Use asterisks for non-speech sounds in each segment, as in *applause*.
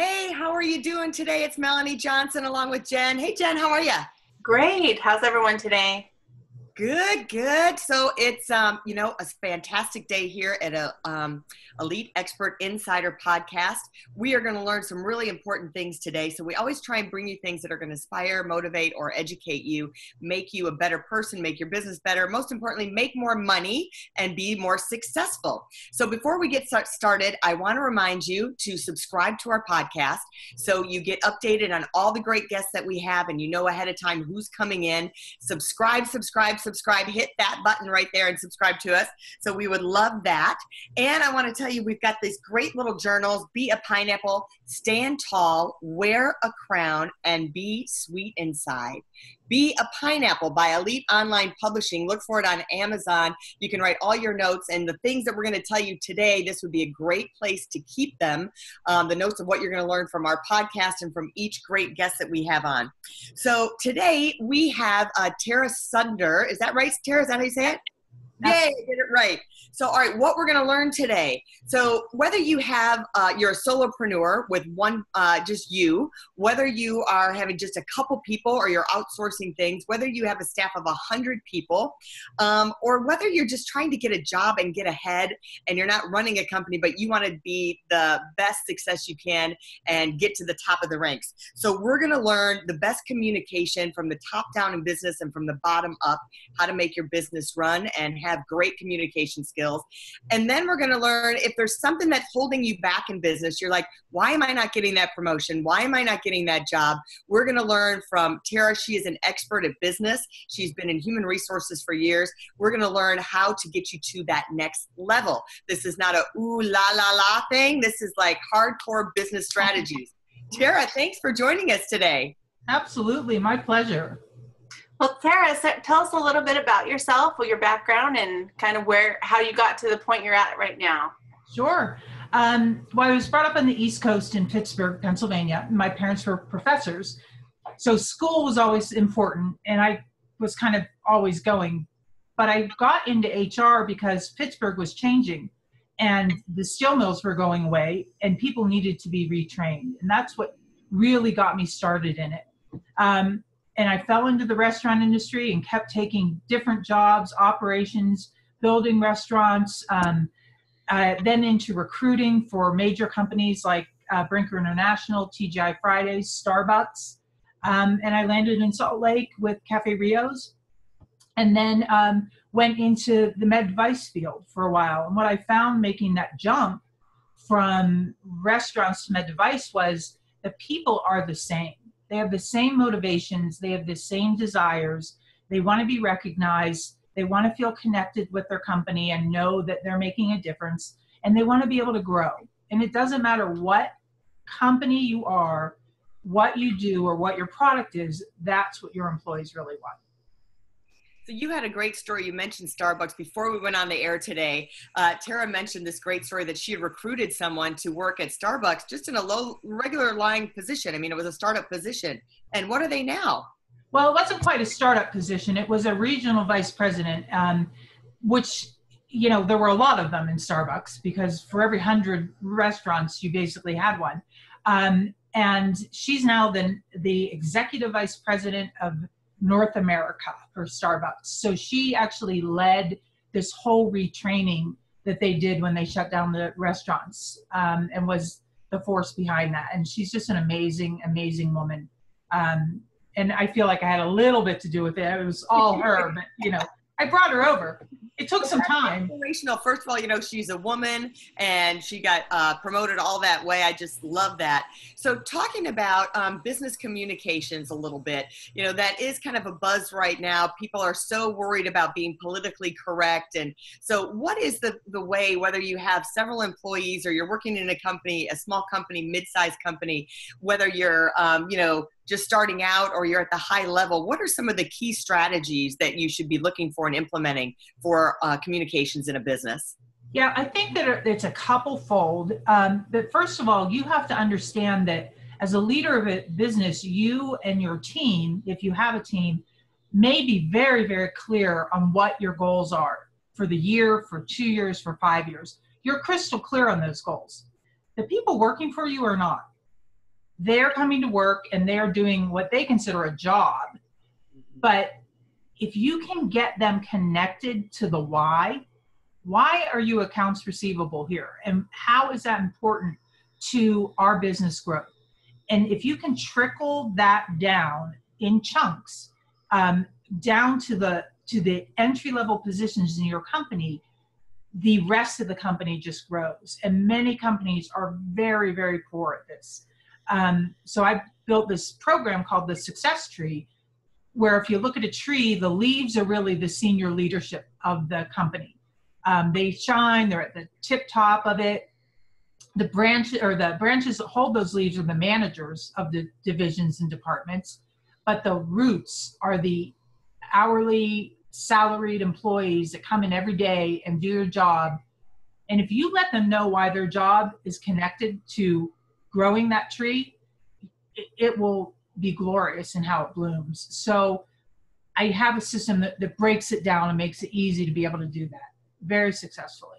Hey, how are you doing today? It's Melanie Johnson along with Jen. Hey, Jen, how are you? Great. How's everyone today? Good, good. So it's um, you know a fantastic day here at a um, Elite Expert Insider podcast. We are going to learn some really important things today. So we always try and bring you things that are going to inspire, motivate, or educate you, make you a better person, make your business better. Most importantly, make more money and be more successful. So before we get started, I want to remind you to subscribe to our podcast so you get updated on all the great guests that we have, and you know ahead of time who's coming in. Subscribe, subscribe, subscribe subscribe, hit that button right there and subscribe to us. So we would love that. And I want to tell you, we've got these great little journals Be a Pineapple, Stand Tall, Wear a Crown, and Be Sweet Inside. Be a Pineapple by Elite Online Publishing. Look for it on Amazon. You can write all your notes and the things that we're going to tell you today. This would be a great place to keep them. Um, the notes of what you're going to learn from our podcast and from each great guest that we have on. So today we have uh, Tara Sunder. Is that right, Tara? Is that how you say it? Yay, did it right. So, all right, what we're going to learn today. So, whether you have, uh, you're a solopreneur with one, uh, just you, whether you are having just a couple people or you're outsourcing things, whether you have a staff of a hundred people, um, or whether you're just trying to get a job and get ahead and you're not running a company, but you want to be the best success you can and get to the top of the ranks. So, we're going to learn the best communication from the top down in business and from the bottom up, how to make your business run and have have great communication skills. And then we're going to learn if there's something that's holding you back in business, you're like, why am I not getting that promotion? Why am I not getting that job? We're going to learn from Tara. She is an expert at business, she's been in human resources for years. We're going to learn how to get you to that next level. This is not a ooh la la la thing, this is like hardcore business strategies. Tara, thanks for joining us today. Absolutely, my pleasure. Well, Tara, so tell us a little bit about yourself, or your background, and kind of where how you got to the point you're at right now. Sure. Um, well, I was brought up on the East Coast in Pittsburgh, Pennsylvania. My parents were professors, so school was always important, and I was kind of always going. But I got into HR because Pittsburgh was changing, and the steel mills were going away, and people needed to be retrained, and that's what really got me started in it. Um, and I fell into the restaurant industry and kept taking different jobs, operations, building restaurants, um, uh, then into recruiting for major companies like uh, Brinker International, TGI Fridays, Starbucks. Um, and I landed in Salt Lake with Cafe Rios and then um, went into the med device field for a while. And what I found making that jump from restaurants to med device was the people are the same they have the same motivations, they have the same desires. They want to be recognized, they want to feel connected with their company and know that they're making a difference, and they want to be able to grow. And it doesn't matter what company you are, what you do, or what your product is, that's what your employees really want. So you had a great story. You mentioned Starbucks before we went on the air today. Uh, Tara mentioned this great story that she had recruited someone to work at Starbucks just in a low, regular lying position. I mean, it was a startup position. And what are they now? Well, it wasn't quite a startup position. It was a regional vice president, um, which you know there were a lot of them in Starbucks because for every hundred restaurants you basically had one. Um, and she's now the the executive vice president of North America for Starbucks. So she actually led this whole retraining that they did when they shut down the restaurants um, and was the force behind that. And she's just an amazing, amazing woman. Um, and I feel like I had a little bit to do with it. It was all her, *laughs* but you know, I brought her over. It took some time. Inspirational. First of all, you know, she's a woman and she got uh, promoted all that way. I just love that. So, talking about um, business communications a little bit, you know, that is kind of a buzz right now. People are so worried about being politically correct. And so, what is the, the way, whether you have several employees or you're working in a company, a small company, mid sized company, whether you're, um, you know, just starting out or you're at the high level, what are some of the key strategies that you should be looking for and implementing for uh, communications in a business? Yeah, I think that it's a couple fold. Um, but first of all, you have to understand that as a leader of a business, you and your team, if you have a team, may be very, very clear on what your goals are for the year, for two years, for five years. You're crystal clear on those goals. The people working for you are not they're coming to work and they're doing what they consider a job. But if you can get them connected to the why, why are you accounts receivable here? And how is that important to our business growth? And if you can trickle that down in chunks, um, down to the to the entry level positions in your company, the rest of the company just grows. And many companies are very, very poor at this. Um, so I built this program called the Success Tree, where if you look at a tree, the leaves are really the senior leadership of the company. Um, they shine; they're at the tip top of it. The branch or the branches that hold those leaves are the managers of the divisions and departments, but the roots are the hourly salaried employees that come in every day and do their job. And if you let them know why their job is connected to growing that tree, it, it will be glorious in how it blooms. So I have a system that, that breaks it down and makes it easy to be able to do that very successfully.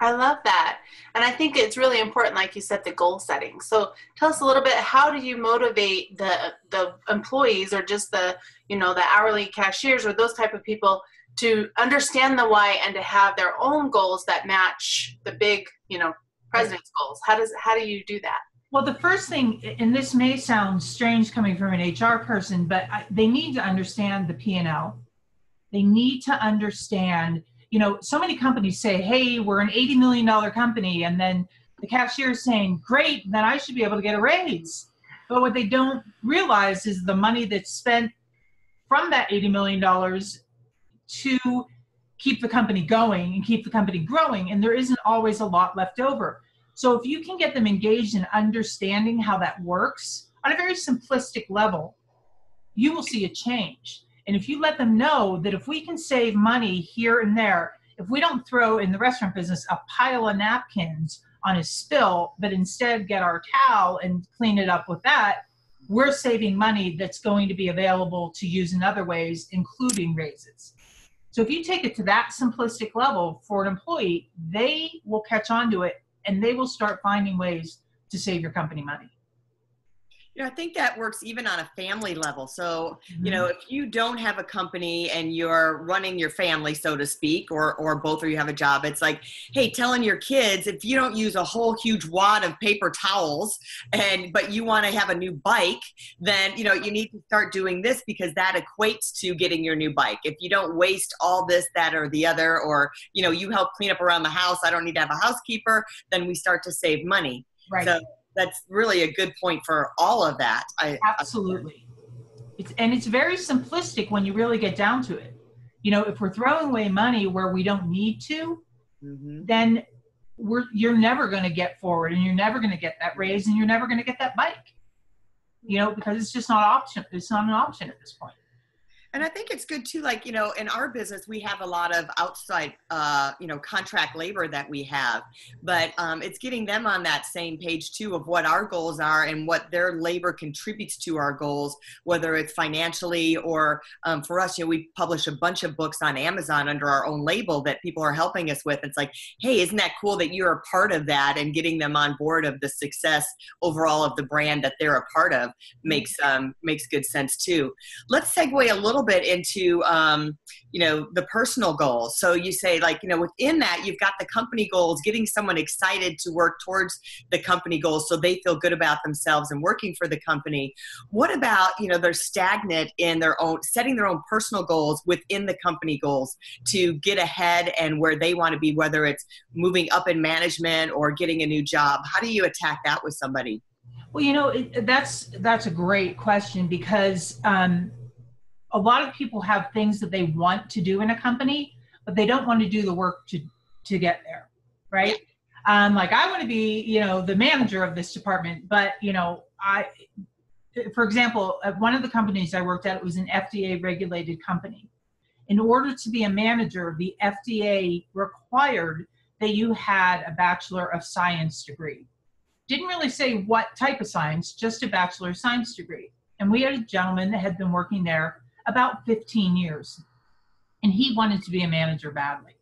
I love that. And I think it's really important, like you said, the goal setting. So tell us a little bit, how do you motivate the the employees or just the, you know, the hourly cashiers or those type of people to understand the why and to have their own goals that match the big, you know, president's goals? How does how do you do that? Well, the first thing, and this may sound strange coming from an HR person, but I, they need to understand the P&L. They need to understand, you know, so many companies say, hey, we're an $80 million company. And then the cashier is saying, great, then I should be able to get a raise. But what they don't realize is the money that's spent from that $80 million to keep the company going and keep the company growing. And there isn't always a lot left over. So if you can get them engaged in understanding how that works on a very simplistic level, you will see a change. And if you let them know that if we can save money here and there, if we don't throw in the restaurant business a pile of napkins on a spill, but instead get our towel and clean it up with that, we're saving money that's going to be available to use in other ways, including raises. So if you take it to that simplistic level for an employee, they will catch on to it and they will start finding ways to save your company money. You know, I think that works even on a family level. So, mm-hmm. you know, if you don't have a company and you're running your family, so to speak, or or both or you have a job, it's like, hey, telling your kids if you don't use a whole huge wad of paper towels and but you want to have a new bike, then you know you need to start doing this because that equates to getting your new bike. If you don't waste all this, that, or the other, or you know, you help clean up around the house, I don't need to have a housekeeper, then we start to save money. Right. So that's really a good point for all of that. I, Absolutely. It's, and it's very simplistic when you really get down to it. You know, if we're throwing away money where we don't need to, mm-hmm. then we're you're never going to get forward, and you're never going to get that raise, and you're never going to get that bike. You know, because it's just not option. It's not an option at this point and i think it's good too like you know in our business we have a lot of outside uh, you know contract labor that we have. But um, it's getting them on that same page too of what our goals are and what their labor contributes to our goals whether it's financially or um, for us you know we publish a bunch of books on amazon under our own label that people are helping us with. It's like hey isn't that cool that you're a part of that and getting them on board of the success overall of the brand that they're a part of makes um, makes good sense too. Let's segue a little little bit into um, you know the personal goals. So you say like you know within that you've got the company goals getting someone excited to work towards the company goals so they feel good about themselves and working for the company. What about you know they're stagnant in their own setting their own personal goals within the company goals to get ahead and where they want to be whether it's moving up in management or getting a new job? How do you attack that with somebody? Well you know that's that's a great question because um, a lot of people have things that they want to do in a company, but they don't want to do the work to to get there, right? Um, like I want to be, you know, the manager of this department, but you know, I, for example, at one of the companies I worked at, it was an FDA regulated company. In order to be a manager, the FDA required that you had a Bachelor of Science degree. Didn't really say what type of science, just a Bachelor of Science degree. And we had a gentleman that had been working there about 15 years. And he wanted to be a manager badly.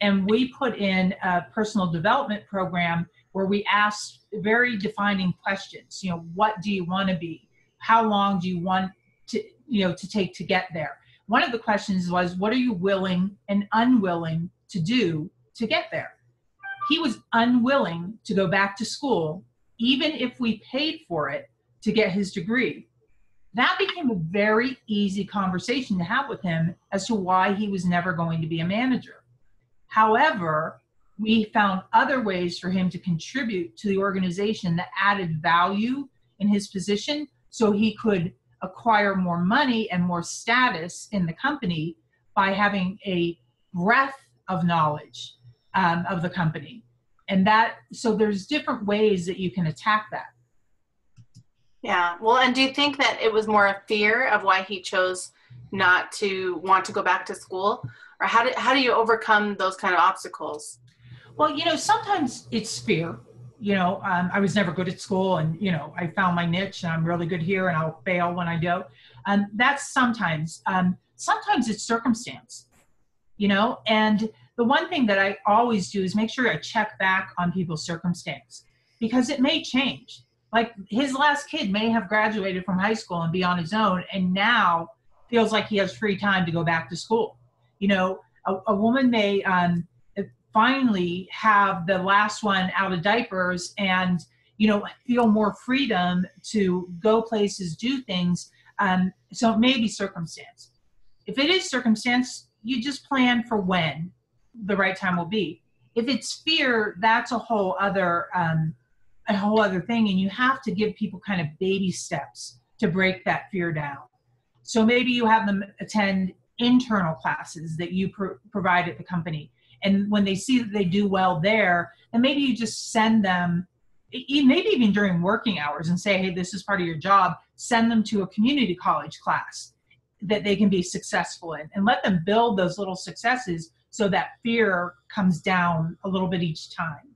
And we put in a personal development program where we asked very defining questions. You know, what do you want to be? How long do you want to, you know, to take to get there? One of the questions was, what are you willing and unwilling to do to get there? He was unwilling to go back to school, even if we paid for it to get his degree that became a very easy conversation to have with him as to why he was never going to be a manager. However, we found other ways for him to contribute to the organization that added value in his position so he could acquire more money and more status in the company by having a breadth of knowledge um, of the company. And that, so there's different ways that you can attack that. Yeah. Well, and do you think that it was more a fear of why he chose not to want to go back to school? Or how do, how do you overcome those kind of obstacles? Well, you know, sometimes it's fear. You know, um, I was never good at school and, you know, I found my niche and I'm really good here and I'll fail when I do. Um, that's sometimes. Um, sometimes it's circumstance, you know, and the one thing that I always do is make sure I check back on people's circumstance because it may change like his last kid may have graduated from high school and be on his own and now feels like he has free time to go back to school. You know a, a woman may um, finally have the last one out of diapers and you know feel more freedom to go places do things um, so it may be circumstance. If it is circumstance you just plan for when the right time will be. If it's fear that's a whole other um, a whole other thing and you have to give people kind of baby steps to break that fear down. So maybe you have them attend internal classes that you pr- provide at the company and when they see that they do well there and maybe you just send them maybe even during working hours and say hey this is part of your job send them to a community college class that they can be successful in and let them build those little successes so that fear comes down a little bit each time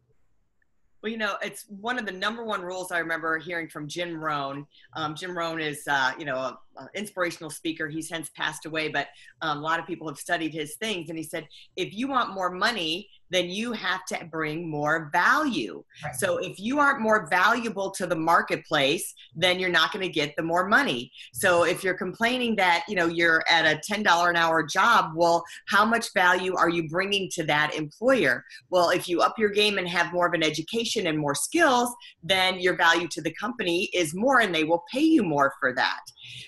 well, you know, it's one of the number one rules I remember hearing from Jim Rohn. Um, Jim Rohn is, uh, you know, a, a inspirational speaker. He's since passed away, but um, a lot of people have studied his things. And he said, if you want more money, then you have to bring more value. Right. So if you aren't more valuable to the marketplace, then you're not going to get the more money. So if you're complaining that, you know, you're at a $10 an hour job, well, how much value are you bringing to that employer? Well, if you up your game and have more of an education and more skills, then your value to the company is more and they will pay you more for that.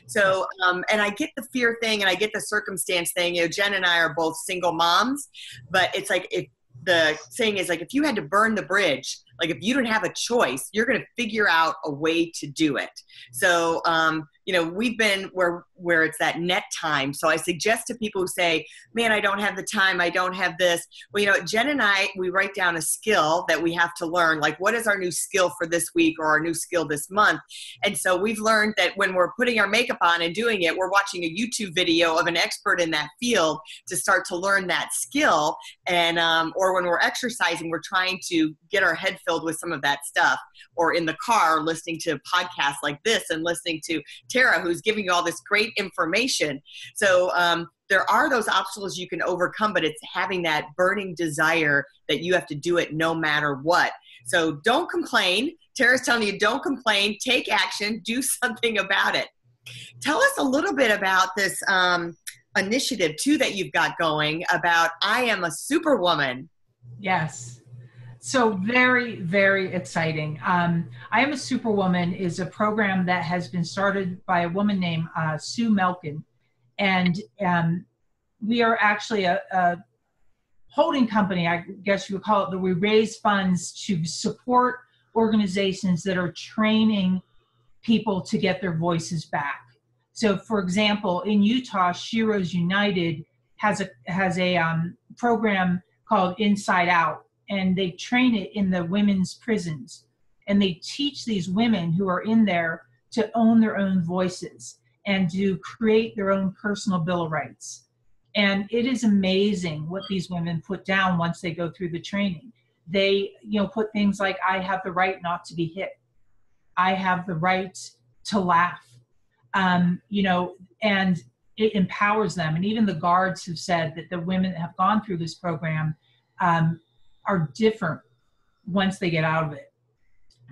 So, um, and I get the fear thing and I get the circumstance thing. You know, Jen and I are both single moms, but it's like if the saying is like if you had to burn the bridge like if you don't have a choice you're going to figure out a way to do it. So um, you know we've been where where it's that net time. So i suggest to people who say man i don't have the time i don't have this. Well you know jen and i we write down a skill that we have to learn like what is our new skill for this week or our new skill this month? And so we've learned that when we're putting our makeup on and doing it we're watching a youtube video of an expert in that field to start to learn that skill. And um, or when we're exercising we're trying to get our head filled with some of that stuff or in the car listening to podcasts like this and listening to Tara, who's giving you all this great information. So um, there are those obstacles you can overcome, but it's having that burning desire that you have to do it no matter what. So don't complain. Tara's telling you don't complain, take action, do *laughs* something about it. Tell us a little bit about this um, initiative too that you've got going about I am a superwoman. Yes. So very, very exciting. Um, I am a superwoman is a program that has been started by a woman named uh, Sue Melkin, and um, we are actually a, a holding company, I guess you would call it, that we raise funds to support organizations that are training people to get their voices back. So, for example, in Utah, Sheroes United has a has a um, program called Inside Out, and they train it in the women's prisons, and they teach these women who are in there to own their own voices and to create their own personal bill of rights. And it is amazing what these women put down once they go through the training. They, you know, put things like, I have the right not to be hit. I have the right to laugh. Um, you know, and it empowers them. And even the guards have said that the women that have gone through this program um, are different once they get out of it.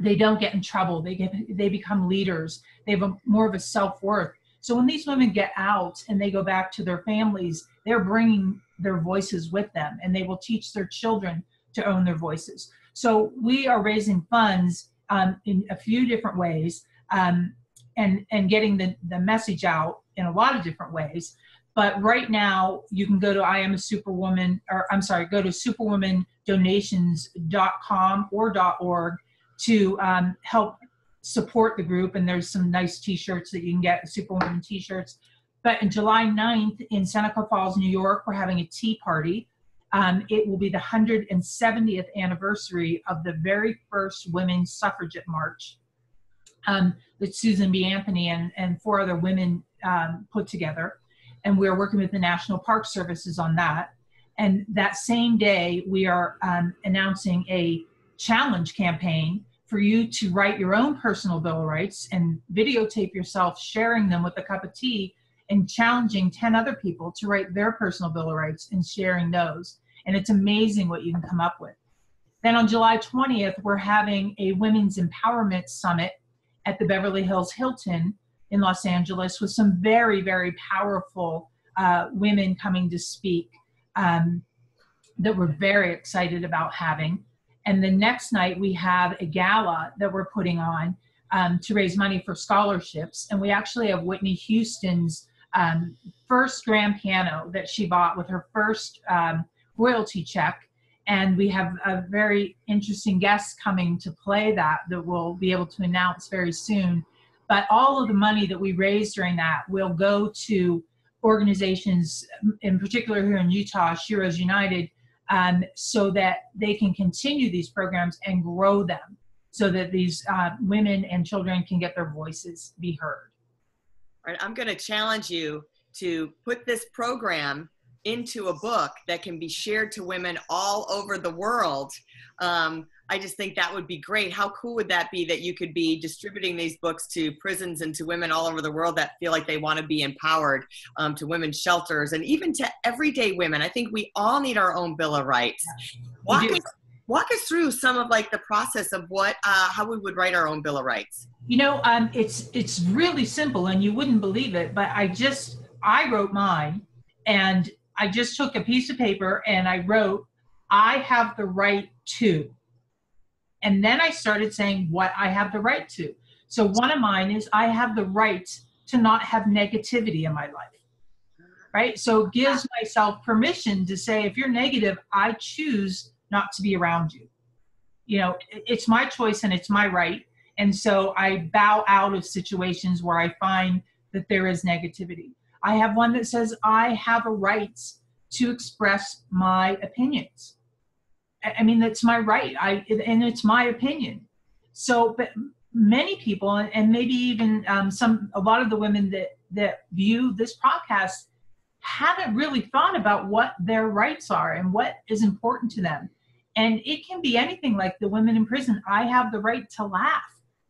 They don't get in trouble. They get they become leaders. They have a, more of a self worth. So when these women get out and they go back to their families, they're bringing their voices with them and they will teach their children to own their voices. So we are raising funds um, in a few different ways um, and, and getting the, the message out in a lot of different ways. But right now, you can go to I am a superwoman, or I'm sorry, go to superwomandonations.com or .org to um, help support the group. And there's some nice t-shirts that you can get superwoman t-shirts. But in july 9th in seneca falls new york we're having a tea party. Um, it will be the 170th anniversary of the very first women's suffragette march um, that susan b. Anthony and, and four other women um, put together and we're working with the national park services on that and that same day we are um, announcing a challenge campaign for you to write your own personal bill of rights and videotape yourself sharing them with a cup of tea and challenging 10 other people to write their personal bill of rights and sharing those. And it's amazing what you can come up with. Then on July 20th, we're having a women's empowerment summit at the Beverly Hills Hilton in Los Angeles with some very, very powerful uh, women coming to speak um, that we're very excited about having. And the next night, we have a gala that we're putting on um, to raise money for scholarships. And we actually have Whitney Houston's um, first grand piano that she bought with her first um, royalty check. And we have a very interesting guest coming to play that that we'll be able to announce very soon. But all of the money that we raise during that will go to organizations, in particular here in Utah, Sheroes United, um, so that they can continue these programs and grow them so that these uh, women and children can get their voices be heard. All right, I'm going to challenge you to put this program into a book that can be shared to women all over the world. Um, I just think that would be great. How cool would that be that you could be distributing these books to prisons and to women all over the world that feel like they want to be empowered, um, to women's shelters, and even to everyday women? I think we all need our own Bill of Rights. Walk us, walk us through some of like the process of what, uh, how we would write our own Bill of Rights. You know, um, it's it's really simple, and you wouldn't believe it, but I just I wrote mine, and I just took a piece of paper and I wrote, "I have the right to." And then I started saying what I have the right to. So one of mine is I have the right to not have negativity in my life. Right? So it gives myself permission to say, if you're negative, I choose not to be around you. You know, it's my choice and it's my right. And so I bow out of situations where I find that there is negativity. I have one that says I have a right to express my opinions. I mean, that's my right. I and it's my opinion. So, but many people, and maybe even um, some, a lot of the women that that view this podcast haven't really thought about what their rights are and what is important to them. And it can be anything like the women in prison. I have the right to laugh.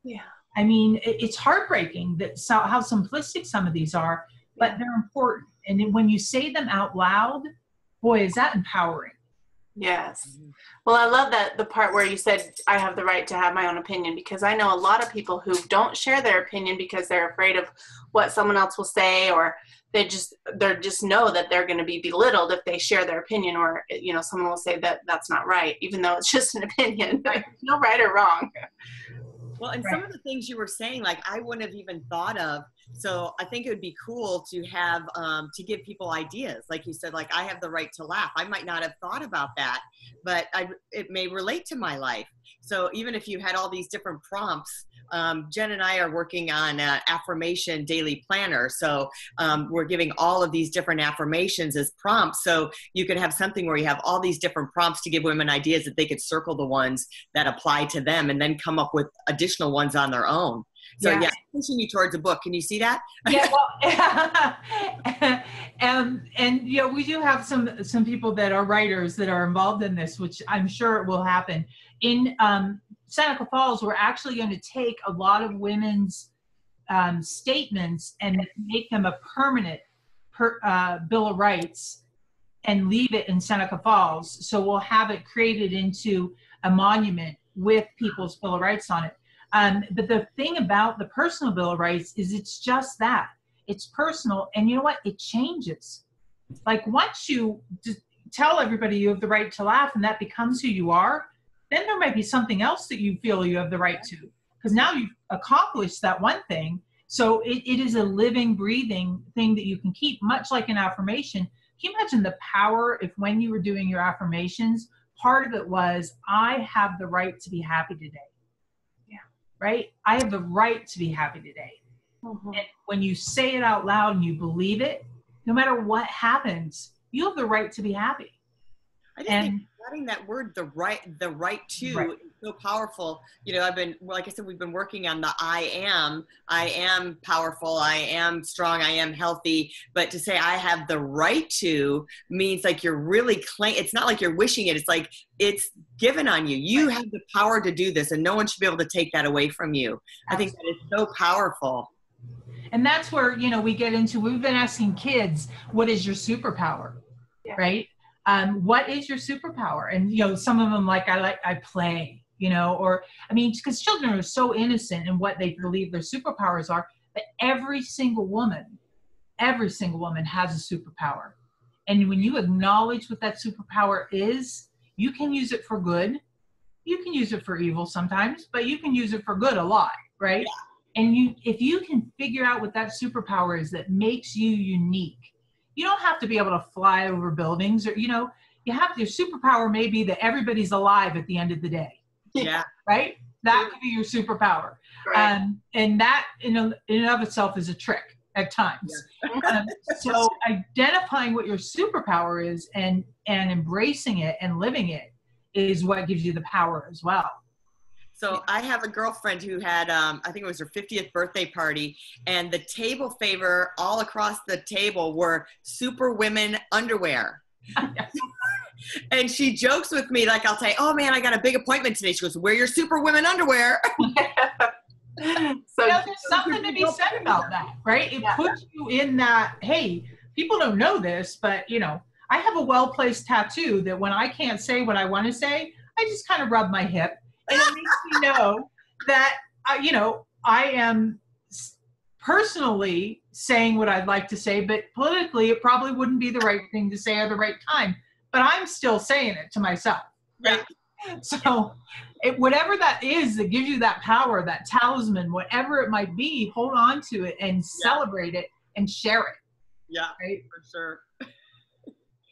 Yeah. I mean, it's heartbreaking that so, how simplistic some of these are, but they're important. And when you say them out loud, boy, is that empowering Yes. Mm-hmm. Well, I love that the part where you said I have the right to have my own opinion because I know a lot of people who don't share their opinion because they're afraid of what someone else will say or they just they just know that they're going to be belittled if they share their opinion or you know someone will say that that's not right even though it's *laughs* just an opinion. *laughs* There's no right or wrong. Well, and right. some of the things you were saying, like I wouldn't have even thought of. So I think it would be cool to have um, to give people ideas, like you said, like I have the right to laugh. I might not have thought about that, but I, it may relate to my life. So even if you had all these different prompts, um, Jen and I are working on an affirmation daily planner. So um, we're giving all of these different affirmations as prompts. So you could have something where you have all these different prompts to give women ideas that they could circle the ones that apply to them and then come up with additional ones on their own. So yeah, yeah pushing you towards a book. Can you see that? yeah. *laughs* Well, *laughs* and and you know we do have some some people that are writers that are involved in this, which I'm sure will happen. In um, Seneca Falls, we're actually going to take a lot of women's um, statements and make them a permanent per, uh, Bill of Rights and leave it in Seneca Falls. So we'll have it created into a monument with people's Bill of Rights on it. Um, but the thing about the personal Bill of Rights is it's just that it's personal, and you know what? It changes. Like once you tell everybody you have the right to laugh, and that becomes who you are, then there might be something else that you feel you have the right to because now you've accomplished that one thing so it, it is a living breathing thing that you can keep much like an affirmation can you imagine the power if when you were doing your affirmations part of it was i have the right to be happy today right i have the right to be happy today mm-hmm. and when you say it out loud and you believe it no matter what happens you have the right to be happy I just and, think adding that word, the right, the right to, right. Is so powerful. You know, I've been, like I said, we've been working on the I am. I am powerful. I am strong. I am healthy. But to say I have the right to means like you're really claim. It's not like you're wishing it. It's like it's given on you. You have the power to do this, and no one should be able to take that away from you. Absolutely. I think that is so powerful. And that's where you know we get into. We've been asking kids, "What is your superpower?" Yeah. Right um, what is your superpower and you know some of them like i like i play you know or i mean because children are so innocent in what they believe their superpowers are but every single woman every single woman has a superpower. And when you acknowledge what that superpower is you can use it for good. You can use it for evil sometimes but you can use it for good a lot right? Yeah. and you if you can figure out what that superpower is that makes you unique you don't have to be able to fly over buildings or you know you have your superpower may be that everybody's alive at the end of the day yeah. Right? That could be your superpower. Right. um, and that in, a, in and of itself is a trick at times. Yeah. um, so identifying what your superpower is and and embracing it and living it is what gives you the power as well. So I have a girlfriend who had, um, I think it was her 50th birthday party, and the table favor all across the table were super women underwear. *laughs* and she jokes with me, like I'll say, "Oh man, I got a big appointment today." She goes, "Wear your super women underwear." *laughs* so you know, there's something to be said about that, right? It yeah. puts you in that. Hey, people don't know this, but you know, I have a well placed tattoo that when I can't say what I want to say, I just kind of rub my hip and it makes me know that uh, you know I am personally saying what I'd like to say, but politically it probably wouldn't be the right thing to say at the right time. But I'm still saying it to myself. Right. *laughs* So, it, whatever that is that gives you that power, that talisman, whatever it might be, hold on to it and yeah. celebrate it and share it. Yeah, right? for sure.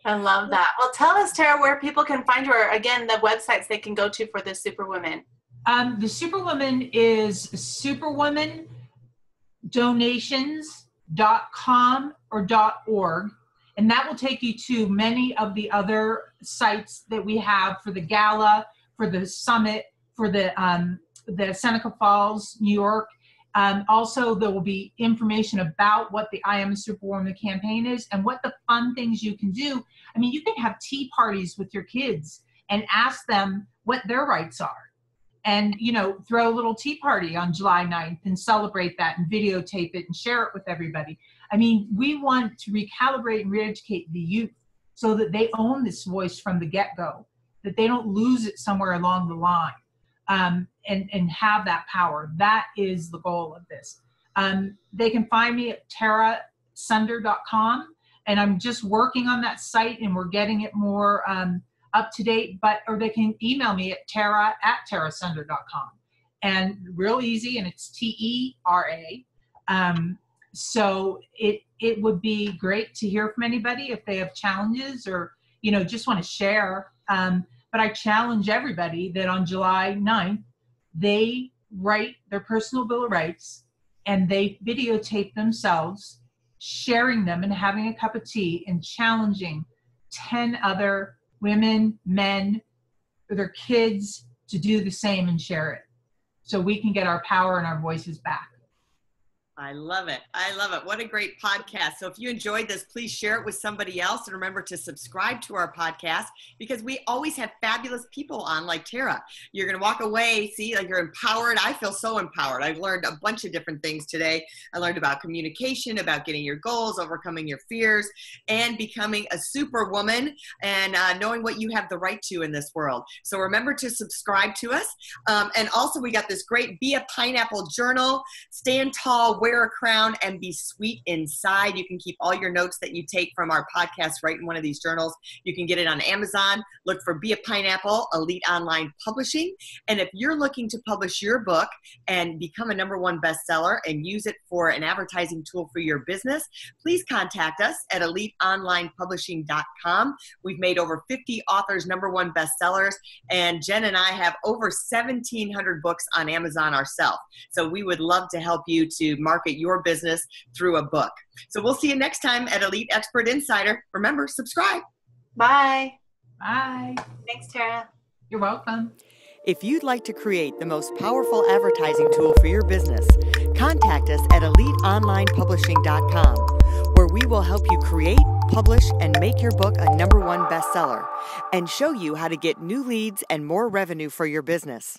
I love that. Well, tell us, Tara, where people can find you, or again, the websites they can go to for the Superwoman. Um, the Superwoman is superwomandonations.com or dot .org, and that will take you to many of the other sites that we have for the gala, for the summit, for the um, the Seneca Falls, New York, um, also, there will be information about what the I Am Superwoman campaign is and what the fun things you can do. I mean, you can have tea parties with your kids and ask them what their rights are. And, you know, throw a little tea party on July 9th and celebrate that and videotape it and share it with everybody. I mean, we want to recalibrate and re educate the youth so that they own this voice from the get go that they don't lose it somewhere along the line um, and, and have that power. That is the goal of this. Um, they can find me at tarasunder.com and I'm just working on that site and we're getting it more um, up to date, but, or they can email me at tara at tarasunder.com and real easy and it's T-E-R-A. Um, so it, it would be great to hear from anybody if they have challenges or, you know, just want to share. Um, but I challenge everybody that on July 9th, they write their personal bill of rights and they videotape themselves sharing them and having a cup of tea and challenging 10 other women, men, or their kids to do the same and share it so we can get our power and our voices back. I love it. I love it. What a great podcast. So if you enjoyed this, please share it with somebody else and remember to subscribe to our podcast because we always have fabulous people on like Tara. You're going to walk away, see, like you're empowered. I feel so empowered. I've learned a bunch of different things today. I learned about communication, about getting your goals, overcoming your fears, and becoming a superwoman and uh, knowing what you have the right to in this world. So remember to subscribe to us. Um, and also, we got this great Be a Pineapple journal, Stand Tall, wear a crown and be sweet inside. You can keep all your notes that you take from our podcast right in one of these journals. You can get it on Amazon. Look for Be a Pineapple, Elite Online Publishing. And if you're looking to publish your book and become a number one bestseller and use it for an advertising tool for your business, please contact us at eliteonlinepublishing.com. We've made over 50 authors number one bestsellers, and Jen and I have over 1,700 books on Amazon ourselves. So we would love to help you to market market your business through a book. So we'll see you next time at Elite Expert Insider. Remember, subscribe. Bye. Bye. Thanks, Tara. You're welcome. If you'd like to create the most powerful advertising tool for your business, contact us at eliteonlinepublishing.com, where we will help you create, publish, and make your book a number one bestseller and show you how to get new leads and more revenue for your business.